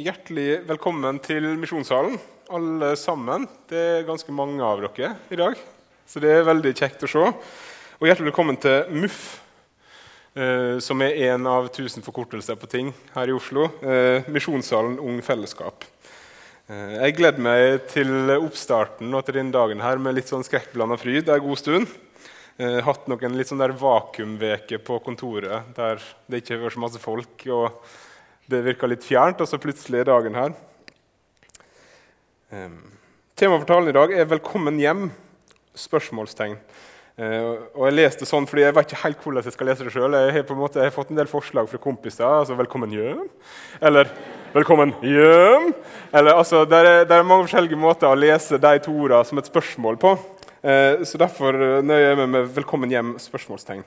Hjertelig velkommen til Misjonssalen, alle sammen. Det er ganske mange av dere i dag, så det er veldig kjekt å se. Og hjertelig velkommen til MUF, eh, som er en av tusen forkortelser på ting her i Oslo. Eh, Misjonssalen Ung Fellesskap. Eh, jeg gleder meg til oppstarten og til denne dagen her med litt sånn skrekkblanda fryd en god stund. Eh, hatt noen litt sånn der vakuumveke på kontoret der det ikke har vært så masse folk. og det virka litt fjernt, og så plutselig er dagen her. Um, Temaet for talen i dag er 'Velkommen hjem?' spørsmålstegn. Uh, og Jeg leste sånn fordi jeg vet ikke helt hvordan jeg skal lese det sjøl. Jeg, jeg har fått en del forslag fra kompiser. altså 'Velkommen hjem?' Eller 'Velkommen hjem?' Eller, altså, det, er, det er mange forskjellige måter å lese de to ordene som et spørsmål på. Uh, så derfor nøyer jeg meg med 'Velkommen hjem?' spørsmålstegn.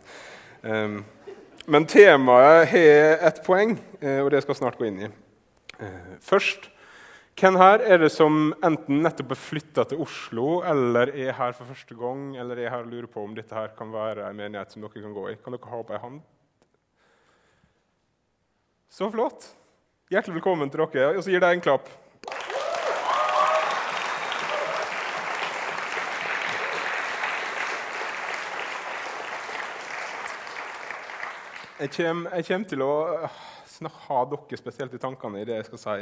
Um, men temaet har et poeng, eh, og det skal jeg snart gå inn i. Eh, først hvem her er det som enten nettopp er flytta til Oslo, eller er her for første gang, eller er her og lurer på om dette her kan være en menighet som dere kan gå i? Kan dere ha opp ei hånd? Så flott. Hjertelig velkommen til dere. Og så gir deg en klapp. Jeg kommer, jeg kommer, til å øh, ha dere spesielt i tankene i det jeg skal si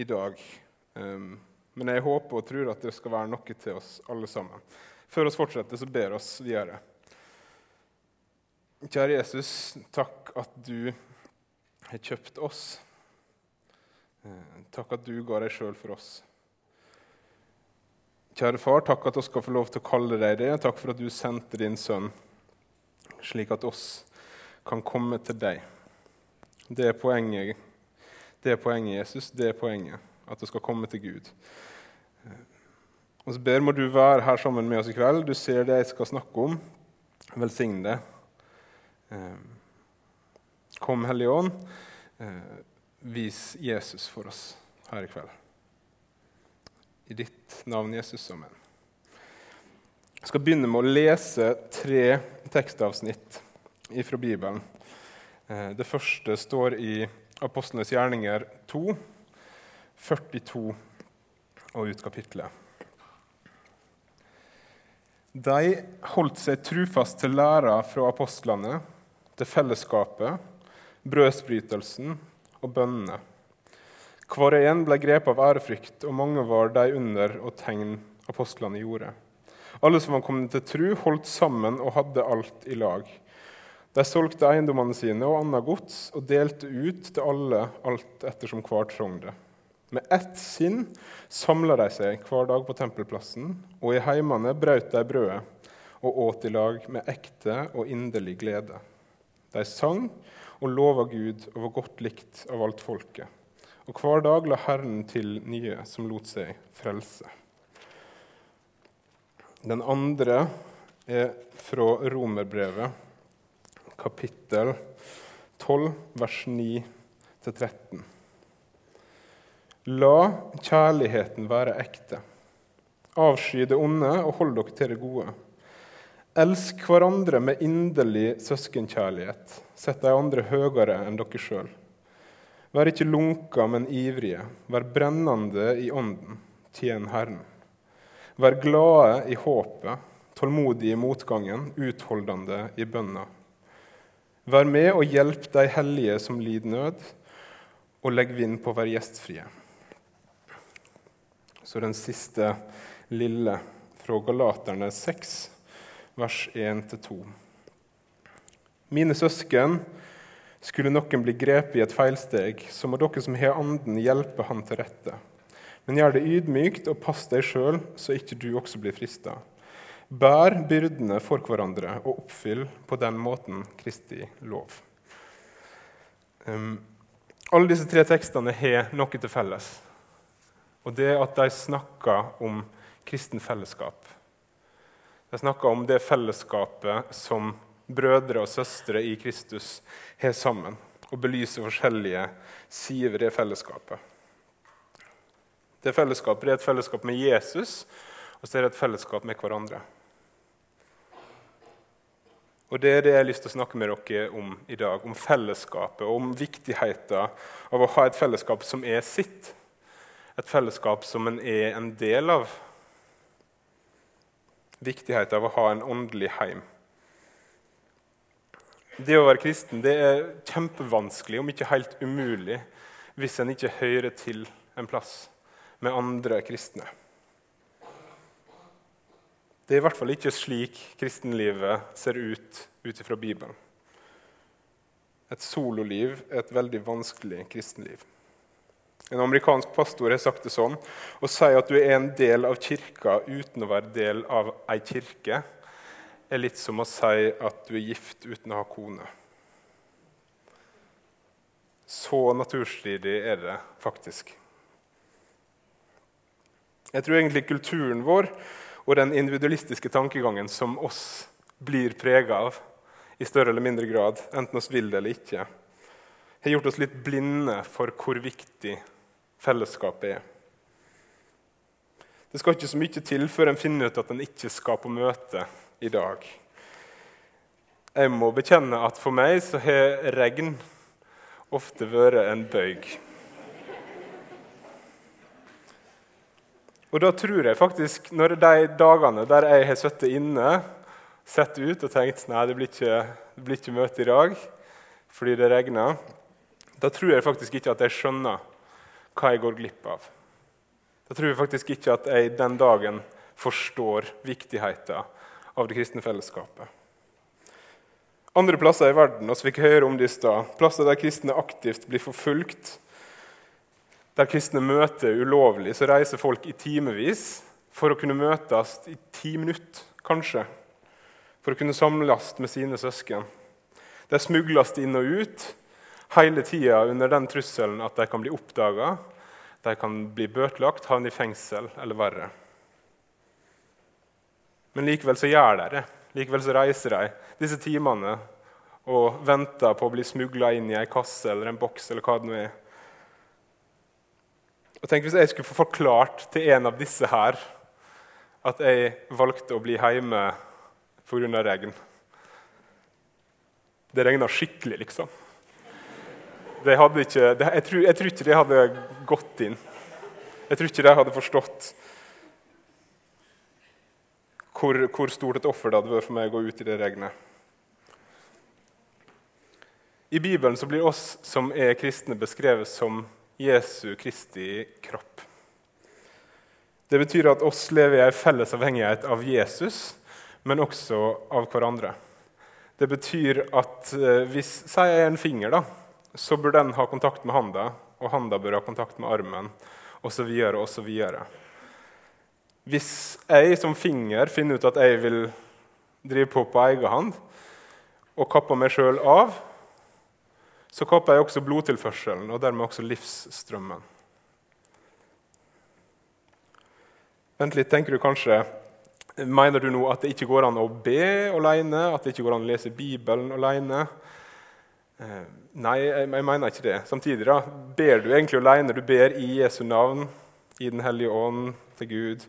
i dag. Um, men jeg håper og tror at det skal være noe til oss alle sammen. Før vi fortsetter, så ber oss videre. Kjære Jesus, takk at du har kjøpt oss. Uh, takk at du ga deg sjøl for oss. Kjære far, takk at vi skal få lov til å kalle deg det. Takk for at du sendte din sønn, slik at oss kan komme til deg. Det er poenget, det er poenget Jesus. Det er poenget. At det skal komme til Gud. Og så ber må du være her sammen med oss i kveld. Du ser det jeg skal snakke om. Velsign det. Kom, Hellige Ånd. Vis Jesus for oss her i kveld. I ditt navn, Jesus. Amen. Jeg skal begynne med å lese tre tekstavsnitt fra Bibelen. Eh, det første står i Apostlenes gjerninger 2, 42 og ut kapittelet. De holdt seg trufast til læra fra apostlene, til fellesskapet, brødsbrytelsen og bønnene. Hver en ble grepet av ærefrykt, og mange var de under og tegn apostlene gjorde. Alle som var kommet til tru, holdt sammen og hadde alt i lag. De solgte eiendommene sine og annet gods og delte ut til alle alt ettersom hver trong. Med ett sinn samla de seg hver dag på tempelplassen, og i heimene brøt de brødet og åt i lag med ekte og inderlig glede. De sang og lova Gud og var godt likt av alt folket. Og hver dag la Herren til nye som lot seg frelse. Den andre er fra romerbrevet kapittel 12, vers 9-13. La kjærligheten være ekte. Avsky det onde og hold dere til det gode. Elsk hverandre med inderlig søskenkjærlighet. Sett de andre høyere enn dere sjøl. Vær ikke lunka, men ivrige. Vær brennende i ånden. Tjen Herren. Vær glade i håpet, tålmodige i motgangen, utholdende i bønna. Vær med og hjelp de hellige som lider nød, og legg vind på å være gjestfrie. Så den siste lille fra Galaterne 6, vers 1-2. Mine søsken, skulle noen bli grepet i et feilsteg, så må dere som har Anden, hjelpe han til rette. Men gjør det ydmykt, og pass deg sjøl, så ikke du også blir frista. Bær byrdene for hverandre og oppfyll på den måten Kristi lov. Um, alle disse tre tekstene har noe til felles. Og det er at de snakker om kristen fellesskap. De snakker om det fellesskapet som brødre og søstre i Kristus har sammen, og belyser forskjellige sider ved det fellesskapet. Det fellesskapet er et fellesskap med Jesus, og så er det et fellesskap med hverandre. Og Det er det jeg har lyst til å snakke med dere om i dag. Om fellesskapet og om viktigheten av å ha et fellesskap som er sitt. Et fellesskap som en er en del av. Viktigheten av å ha en åndelig heim. Det å være kristen det er kjempevanskelig, om ikke helt umulig, hvis en ikke hører til en plass med andre kristne. Det er i hvert fall ikke slik kristenlivet ser ut ut ifra Bibelen. Et sololiv er et veldig vanskelig kristenliv. En amerikansk pastor har sagt det sånn å si at du er en del av kirka uten å være del av ei kirke, er litt som å si at du er gift uten å ha kone. Så naturstridig er det faktisk. Jeg tror egentlig kulturen vår og den individualistiske tankegangen som oss blir prega av i større eller mindre grad, enten oss vil det eller ikke, har gjort oss litt blinde for hvor viktig fellesskapet er. Det skal ikke så mye til før en finner ut at en ikke skal på møte i dag. Jeg må bekjenne at for meg så har regn ofte vært en bøyg. Og da tror jeg faktisk, når de dagene der jeg har sittet inne, sett ut og tenkt nei, det blir ikke, det blir ikke møte i dag fordi det regner, da tror jeg faktisk ikke at jeg skjønner hva jeg går glipp av. Da tror jeg faktisk ikke at jeg den dagen forstår viktigheten av det kristne fellesskapet. Andre plasser i verden vi fikk høre om det i sted, plasser der kristne aktivt blir forfulgt, der kristne møter ulovlig, så reiser folk i timevis for å kunne møtes i ti minutter, kanskje. For å kunne samles med sine søsken. De smugles inn og ut hele tida under den trusselen at de kan bli oppdaga, de kan bli bøtelagt, havne i fengsel eller verre. Men likevel så gjør de det. Likevel så reiser de disse timene og venter på å bli smugla inn i ei kasse eller en boks eller hva det nå er. Og tenk Hvis jeg skulle få forklart til en av disse her at jeg valgte å bli hjemme pga. regn Det regna skikkelig, liksom. Det ikke, det, jeg, tror, jeg, tror, ikke de hadde gått inn. Jeg tror ikke de hadde forstått hvor, hvor stort et offer det hadde vært for meg å gå ut i det regnet. I Bibelen blir oss som er kristne, beskrevet som Jesu Kristi kropp. Det betyr at oss lever i en felles avhengighet av Jesus, men også av hverandre. Det betyr at eh, hvis sier jeg en finger, da, så bør den ha kontakt med handa, og handa bør ha kontakt med armen, osv. osv. Hvis jeg som finger finner ut at jeg vil drive på på egen hånd, og kapper meg sjøl av, så kapper jeg også blodtilførselen og dermed også livsstrømmen. Vent litt, tenker du kanskje Mener du nå at det ikke går an å be alene? At det ikke går an å lese Bibelen alene? Eh, nei, jeg, mener ikke det. Samtidig da, ber du egentlig alene. Du ber i Jesu navn, i Den hellige ånd, til Gud.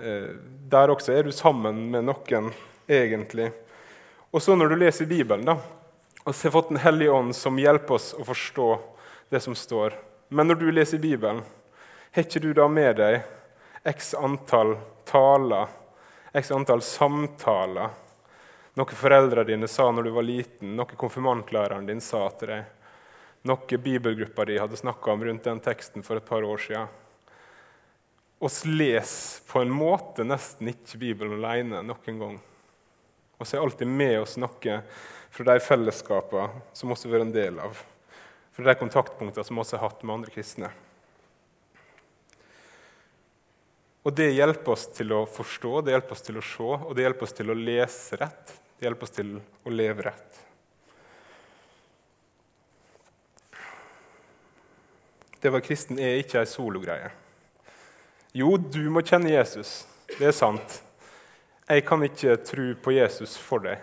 Eh, der også er du sammen med noen, egentlig. Og så når du leser Bibelen, da, og så har fått Den hellige ånd som hjelper oss å forstå det som står. Men når du leser Bibelen, har ikke du da med deg x antall taler, x antall samtaler? Noe foreldrene dine sa når du var liten, noe konfirmantlæreren din sa til deg, noe bibelgruppa di hadde snakka om rundt den teksten for et par år siden. Oss leser på en måte nesten ikke Bibelen alene noen gang. Vi er alltid med oss noe fra de fellesskapene som vi har vært en del av, fra de kontaktpunktene som vi har hatt med andre kristne. Og Det hjelper oss til å forstå, det hjelper oss til å se, og det hjelper oss til å lese rett. Det hjelper oss til å leve rett. Det å være kristen er ikke ei sologreie. Jo, du må kjenne Jesus. Det er sant. Jeg kan ikke tro på Jesus for deg.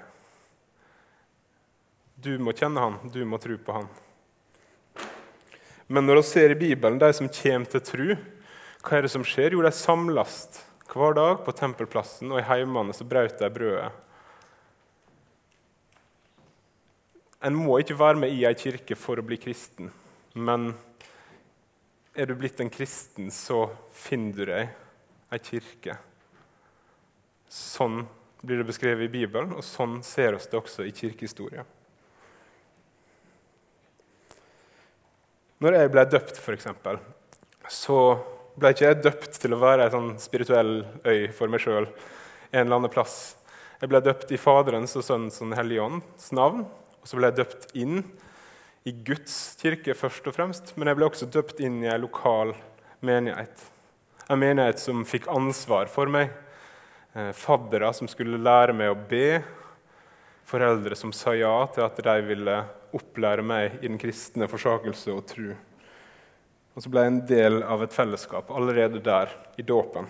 Du må kjenne han, du må tro på han. Men når vi ser i Bibelen de som kommer til tro, hva er det som skjer? Jo, de samles hver dag på tempelplassen, og i heimene så brøt de brødet. En må ikke være med i ei kirke for å bli kristen, men er du blitt en kristen, så finner du deg ei kirke. Sånn blir det beskrevet i Bibelen, og sånn ser oss det også i kirkehistoria. Når jeg ble døpt, f.eks., så ble ikke jeg døpt til å være ei sånn spirituell øy for meg sjøl en eller annen plass. Jeg ble døpt i Faderens og Sønnens og hellige ånds navn. Og så ble jeg døpt inn i Guds kirke først og fremst, men jeg ble også døpt inn i ei lokal menighet. En menighet som fikk ansvar for meg. Eh, faddere som skulle lære meg å be. Foreldre som sa ja til at de ville opplære meg i den kristne forsakelse og tru. Og så ble jeg en del av et fellesskap allerede der, i dåpen.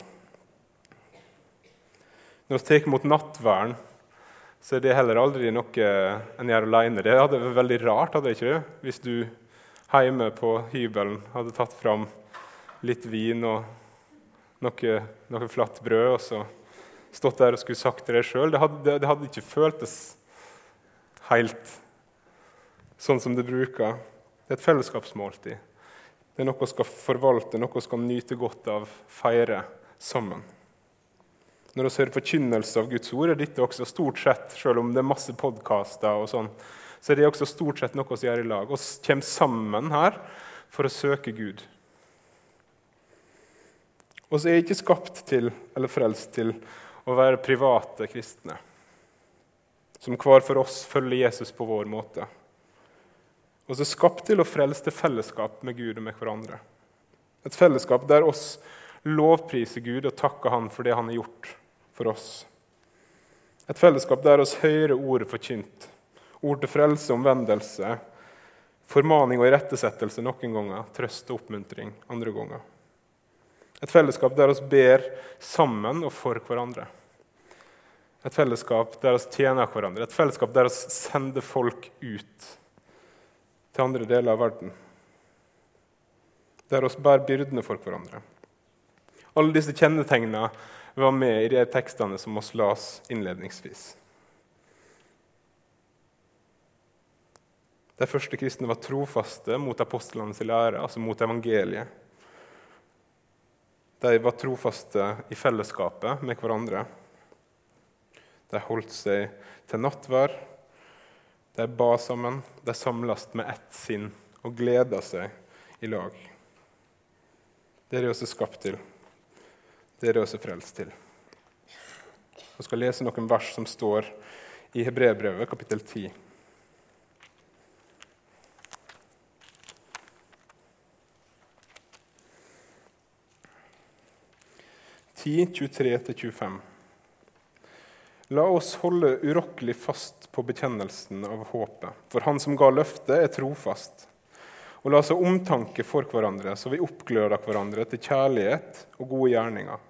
Når vi tar imot nattverden, så er det heller aldri noe en gjør alene. Det hadde vært veldig rart hadde ikke det? hvis du hjemme på hybelen hadde tatt fram litt vin og noe, noe flatt brød, og så stått der og skulle sagt til deg sjøl. Det, det, det, hadde ikke føltes helt sånn som det bruker. Det er et fellesskapsmåltid. Det er noe vi skal forvalte, noe vi skal nyte godt av, feire sammen. Når vi hører forkynnelse av Guds ord, er dette også stort sett, selv om det er masse og sånn, så er det også stort sett noe vi gjør i lag. Vi kommer sammen her for å søke Gud. Og så er jeg ikke skapt til, eller frelst til, å være private kristne, som hver for oss følger Jesus på vår måte. Og så er skapt til å frelse til fellesskap med Gud og med hverandre. Et fellesskap der oss lovpriser Gud og takker Han for det Han har gjort for oss. Et fellesskap der oss hører ordet forkynt. Ord til frelse, omvendelse, formaning og irettesettelse noen ganger, trøst og oppmuntring andre ganger. Et fellesskap der oss ber sammen og for hverandre. Et fellesskap der oss tjener hverandre. Et fellesskap der oss sender folk ut til andre deler av verden. Der oss bærer byrdene for hverandre. Alle disse kjennetegnene var med i de tekstene som oss las innledningsvis. De første kristne var trofaste mot apostlenes lære, altså mot evangeliet. De var trofaste i fellesskapet med hverandre. De holdt seg til nattvær de ba sammen, de samles med ett sinn og gleder seg i lag. Det er det er skapt til. Det er det er frelst til. Jeg skal lese noen vers som står i Hebrebrevet, kapittel 10. Ti, 23-25. La oss holde urokkelig fast på bekjennelsen av håpet, for Han som ga løftet, er trofast. Og la oss ha omtanke for hverandre, så vi oppgløder hverandre til kjærlighet og gode gjerninger.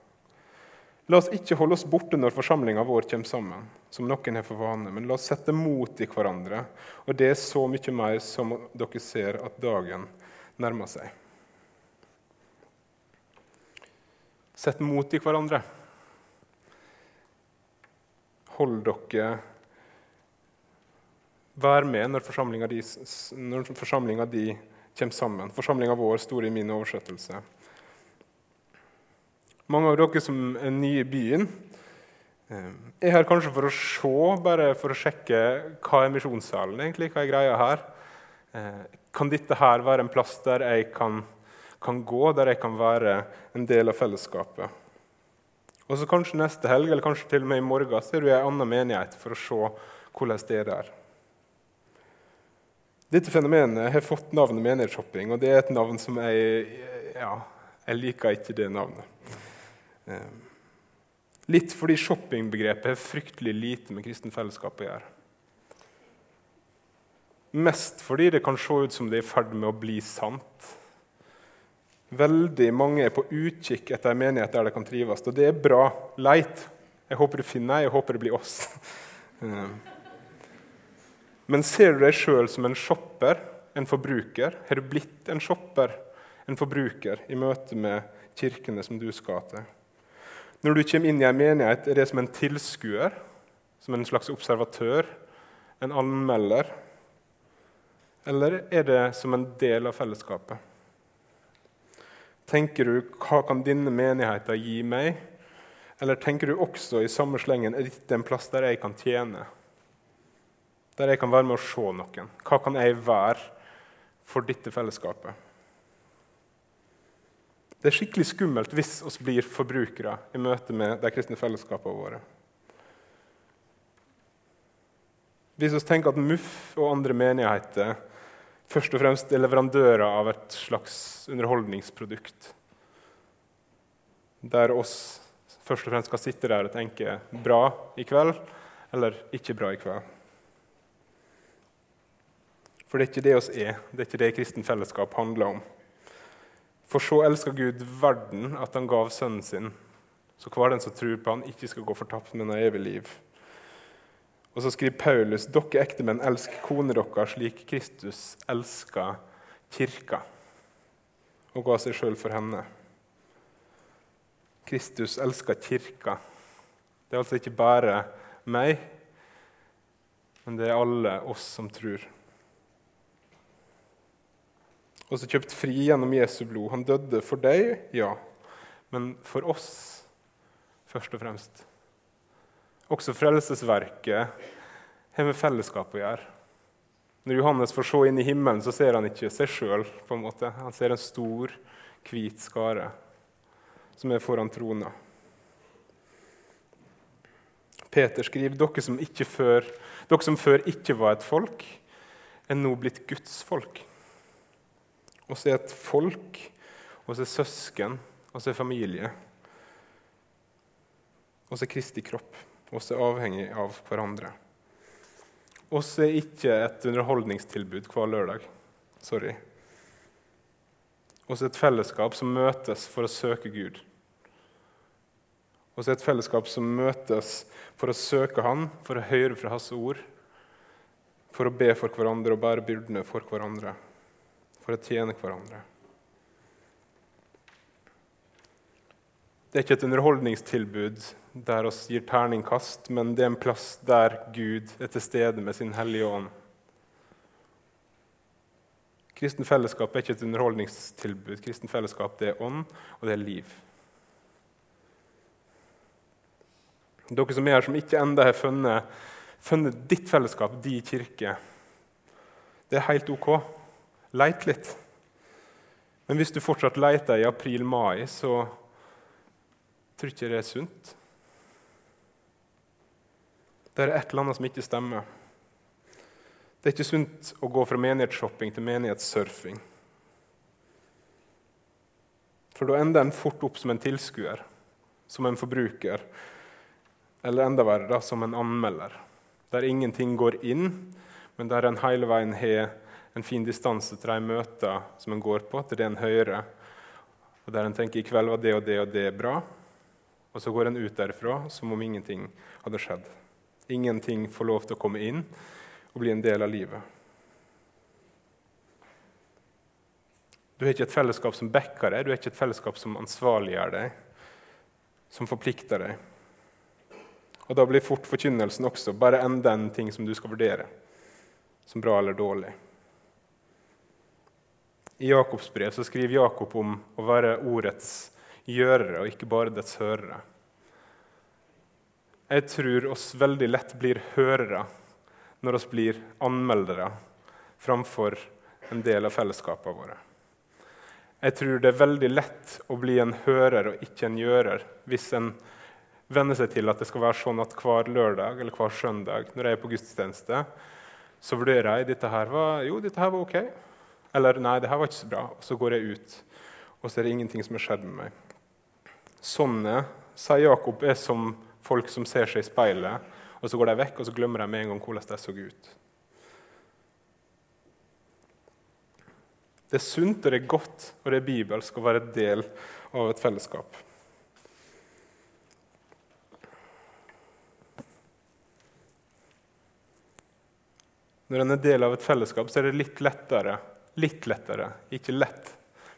La oss ikke holde oss borte når forsamlinga vår kommer sammen, som noen har for vane, men la oss sette mot i hverandre, og det er så mye mer som dere ser at dagen nærmer seg. Sett mot i hverandre. Hold dere Vær med når forsamlinga di, når di kommer sammen. Forsamlinga vår står i min oversettelse. Mange av dere som er nye i byen, eh, er her kanskje for å se, bare for å sjekke hva er misjonssalen egentlig, hva er greia her. Eh, kan dette her være en plass der jeg kan, kan gå, der jeg kan være en del av fellesskapet? Og så kanskje neste helg eller kanskje til og med i morgen så er du i en annen menighet for å se hvordan det er der. Dette fenomenet har fått navnet menighetshopping, og det er et navn som jeg ja, jeg liker ikke det navnet. Eh, litt fordi shoppingbegrepet har fryktelig lite med kristen fellesskap å gjøre. Mest fordi det kan se ut som det er i ferd med å bli sant. Veldig mange er på utkikk etter en menighet der de kan trives. Og det er bra. Leit. Jeg håper du finner Jeg håper det blir oss. Eh. Men ser du deg sjøl som en shopper, en forbruker? Har du blitt en shopper, en forbruker, i møte med kirkene som du skal til? Når du kommer inn i en menighet, er det som en tilskuer, som en slags observatør, en anmelder? Eller er det som en del av fellesskapet? Tenker du hva kan denne menigheten gi meg? Eller tenker du også i samme slengen er dette en plass der jeg kan tjene? Der jeg kan være med å se noen? Hva kan jeg være for dette fellesskapet? Det er skikkelig skummelt hvis vi blir forbrukere i møte med de kristne fellesskapene våre. Hvis vi tenker at MUF og andre menigheter først og fremst er leverandører av et slags underholdningsprodukt, der oss først og fremst skal sitte der og tenke 'bra i kveld' eller 'ikke bra i kveld'. For det er ikke det oss er, det er ikke det kristen fellesskap handler om. For så elsker Gud verden at han gav sønnen sin, så hver den som tror på han ikke skal gå fortapt, men ha evig liv. Og så skriver Paulus.: Dere ektemenn, elsk kone deres slik Kristus elska kirka og ga seg sjøl for henne. Kristus elsker kirka. Det er altså ikke bare meg, men det er alle oss som tror også kjøpt fri gjennom Jesu blod. Han døde for deg, ja, men for oss først og fremst. Også frelsesverket har med fellesskap å gjøre. Når Johannes får se inn i himmelen, så ser han ikke seg sjøl. Han ser en stor, hvit skare som er foran trona. Peter skriver dere som, før, dere som før ikke var et folk, er nå blitt Guds folk. Vi er et folk, vi er søsken, vi er familie. Vi er Kristi kropp. Vi er avhengig av hverandre. Vi er ikke et underholdningstilbud hver lørdag. Sorry. Vi er et fellesskap som møtes for å søke Gud. Vi er et fellesskap som møtes for å søke Han, for å høre fra Hans ord, for å be for hverandre og bære byrdene for hverandre for å tjene hverandre. Det er ikke et underholdningstilbud der oss gir terningkast, men det er en plass der Gud er til stede med sin Hellige Ånd. Kristen fellesskap er ikke et underholdningstilbud. Kristen fellesskap det er ånd, og det er liv. Dere som er her som ikke enda har funnet, funnet ditt fellesskap, di kirke, det er helt ok. Leit litt. Men hvis du fortsatt leter i april-mai, så tror ikke det er sunt. Det er et eller annet som ikke stemmer. Det er ikke sunt å gå fra menighetsshopping til menighetssurfing. For da ender en fort opp som en tilskuer, som en forbruker, eller enda verre, da, som en anmelder, der ingenting går inn, men der en hele veien har en fin distanse til de møtene som en går på, til det en hører. Og Der en tenker i kveld var det og det og det bra. Og så går en ut derfra som om ingenting hadde skjedd. Ingenting får lov til å komme inn og bli en del av livet. Du har ikke et fellesskap som backer deg, du har ikke et fellesskap som ansvarliggjør deg, som forplikter deg. Og Da blir fort forkynnelsen også bare enda en ting som du skal vurdere som bra eller dårlig. I Jakobs brev så skriver Jakob om å være ordets gjørere og ikke bare dets hørere. Jeg tror oss veldig lett blir hørere når oss blir anmeldere framfor en del av fellesskapene våre. Jeg tror det er veldig lett å bli en hører og ikke en gjører hvis en venner seg til at det skal være sånn at hver lørdag eller hver søndag når jeg er på gudstjeneste, så vurderer jeg dette her var, jo, dette her var ok. Eller 'nei, det her var ikke så bra', og så går jeg ut, og så er det ingenting som har skjedd med meg. Sånne, sier Jakob, er som folk som ser seg i speilet, og så går de vekk, og så glemmer de med en gang hvordan de så ut. Det er sunt, og det er godt, og det er bibelsk å være del av et fellesskap. Når en er del av et fellesskap, så er det litt lettere litt lettere, ikke lett,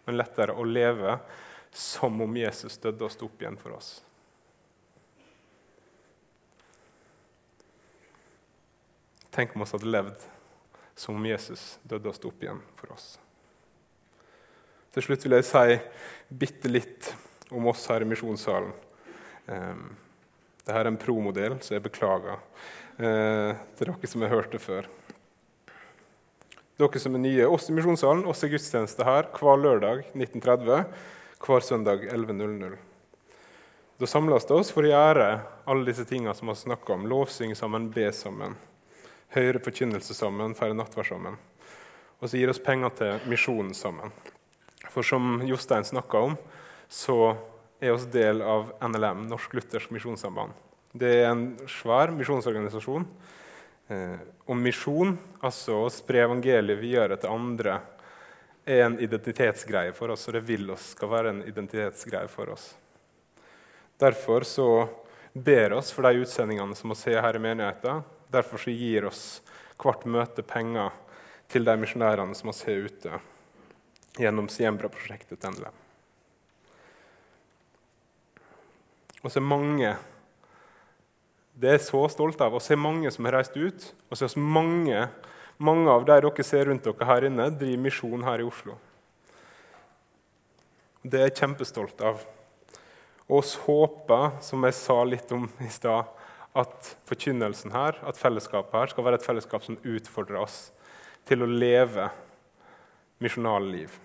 men lettere å leve som om Jesus døde og sto opp igjen for oss. Tenk om vi hadde levd som om Jesus døde og sto opp igjen for oss. Til slutt vil jeg si bitte litt om oss her i misjonssalen. Um, dette er en promodell, så jeg beklager uh, til dere som har hørt det før. Dere som er nye, oss i Misjonssalen, oss i gudstjeneste her hver lørdag 1930, hver søndag 11.00. Da samles det oss for å gjøre alle disse tingene som vi har snakka om. Lovsynge sammen, be sammen, høre forkynnelse sammen, feire nattverd sammen. Og så gir oss penger til misjonen sammen. For som Jostein snakka om, så er oss del av NLM, Norsk Luthersk Misjonssamband. Det er en svær misjonsorganisasjon. Eh, og misjon, altså å spre evangeliet videre til andre, er en identitetsgreie for oss, og det vil oss skal være en identitetsgreie for oss. Derfor så ber oss for de utsendingene som vi ser her i menigheten. Derfor så gir oss hvert møte penger til de misjonærene som vi ser ute gjennom Siembra-prosjektet til NLM. Og så er mange Det er så stolt av. å se mange som har reist ut. Og så er mange, mange av de dere ser rundt dere her inne, driver misjon her i Oslo. Det er jeg kjempestolt av. Og oss håper, som jeg sa litt om i stad, at forkynnelsen her, at fellesskapet her, skal være et fellesskap som utfordrer oss til å leve misjonale liv.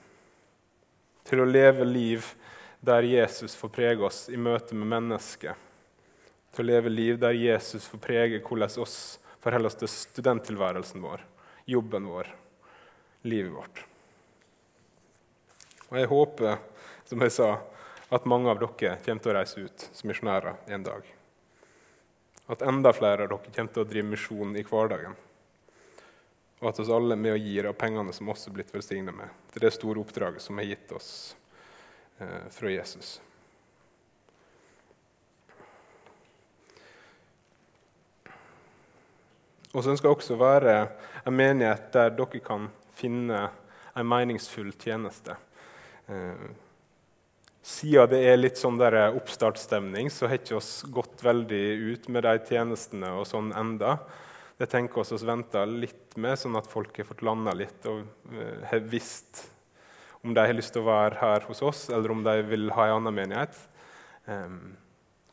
Til å leve liv der Jesus får prege oss i møte med mennesket. Til å leve liv der Jesus får prege hvordan oss forholder oss til studenttilværelsen vår, jobben vår, livet vårt. Og jeg håper, som jeg sa, at mange av dere kommer til å reise ut som misjonærer en dag. At enda flere av dere kommer til å drive misjon i hverdagen. Og at oss alle er med og gir av pengene som også er blitt velsignet med, til det store oppdraget som er gitt oss eh, fra Jesus. Og så ønsker jeg også være en menighet der dere kan finne en meningsfull tjeneste. Eh, siden det er litt sånn der oppstartsstemning, så har ikke oss gått veldig ut med de tjenestene og sånn enda. Det tenker oss å vente litt med, sånn at folk har fått landa litt og uh, har visst om de har lyst til å være her hos oss, eller om de vil ha en annen menighet.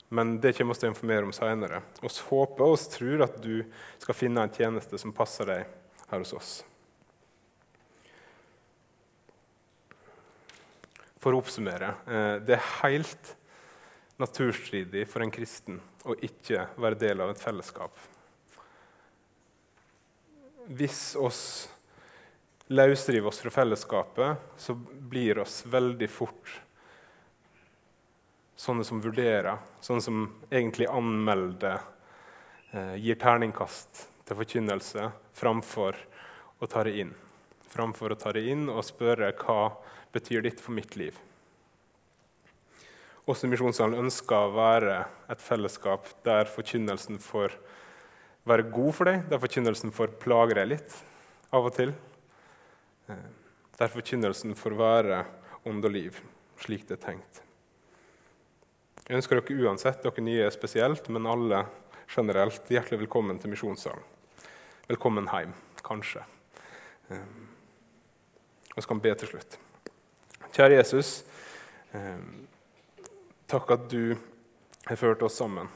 Men det kommer vi til å informere om seinere. Vi håper og tror at du skal finne en tjeneste som passer deg her hos oss. For å oppsummere eh, det er helt naturstridig for en kristen å ikke være del av et fellesskap. Hvis oss løsriver oss fra fellesskapet, så blir oss veldig fort sånne som vurderer, sånne som egentlig anmelder, eh, gir terningkast til forkynnelse framfor å ta det inn. Framfor å ta det inn og spørre hva betyr ditt for mitt liv. Også Misjonssalen ønsker å være et fellesskap der forkynnelsen får være god for deg, der forkynnelsen får plage deg litt av og til. Eh, der forkynnelsen får være ånd og liv, slik det er tenkt. Jeg ønsker dere uansett, dere nye spesielt, men alle generelt, hjertelig velkommen til Misjonssalen. Velkommen hjem, kanskje. Og så kan vi be til slutt. Kjære Jesus. Eh, takk at du har ført oss sammen.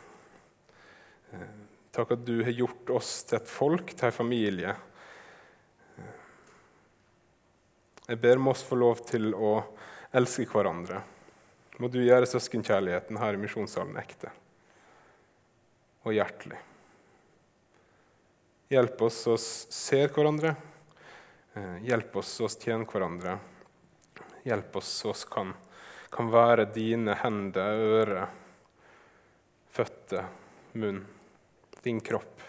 Eh, takk at du har gjort oss til et folk, til en familie. Eh, jeg ber om oss få lov til å elske hverandre. Må du gjøre søskenkjærligheten her i misjonssalen ekte og hjertelig. Hjelp oss å se hverandre. Hjelp oss å tjene hverandre. Hjelp oss så vi kan, kan være dine hender, ører, føtter, munn, din kropp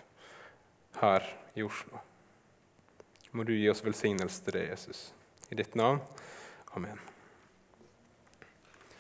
her i Oslo. Må du gi oss velsignelse til det, Jesus. I ditt navn. Amen.